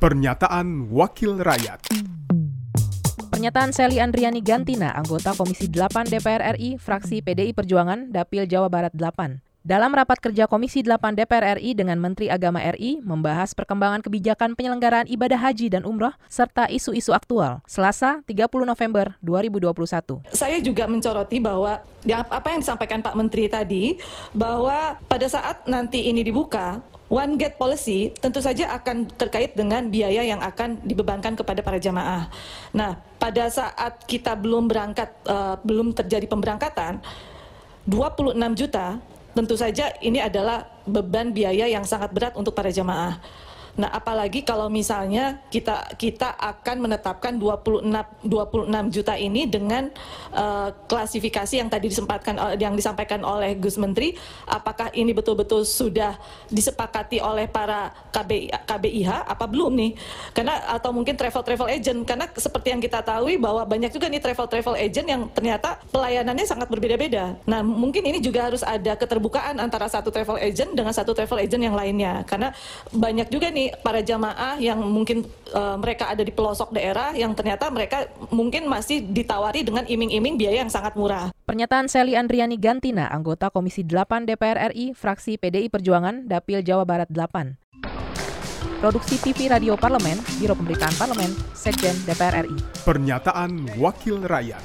Pernyataan Wakil Rakyat Pernyataan Sally Andriani Gantina, anggota Komisi 8 DPR RI, fraksi PDI Perjuangan, Dapil Jawa Barat 8. Dalam rapat kerja Komisi 8 DPR RI dengan Menteri Agama RI membahas perkembangan kebijakan penyelenggaraan ibadah haji dan umroh serta isu-isu aktual. Selasa, 30 November 2021. Saya juga mencoroti bahwa apa yang disampaikan Pak Menteri tadi bahwa pada saat nanti ini dibuka One Gate Policy tentu saja akan terkait dengan biaya yang akan dibebankan kepada para jamaah. Nah, pada saat kita belum berangkat, uh, belum terjadi pemberangkatan, 26 juta tentu saja ini adalah beban biaya yang sangat berat untuk para jemaah. Nah, apalagi kalau misalnya kita kita akan menetapkan 26 26 juta ini dengan uh, klasifikasi yang tadi disempatkan uh, yang disampaikan oleh Gus Menteri, apakah ini betul-betul sudah disepakati oleh para KB, KBIH apa belum nih? Karena atau mungkin travel travel agent karena seperti yang kita tahu bahwa banyak juga nih travel travel agent yang ternyata pelayanannya sangat berbeda-beda. Nah, mungkin ini juga harus ada keterbukaan antara satu travel agent dengan satu travel agent yang lainnya karena banyak juga nih nih para jamaah yang mungkin uh, mereka ada di pelosok daerah yang ternyata mereka mungkin masih ditawari dengan iming-iming biaya yang sangat murah. Pernyataan Sally Andriani Gantina, anggota Komisi 8 DPR RI, fraksi PDI Perjuangan, Dapil Jawa Barat 8. Produksi TV Radio Parlemen, Biro Pemberitaan Parlemen, Sekjen DPR RI. Pernyataan Wakil Rakyat.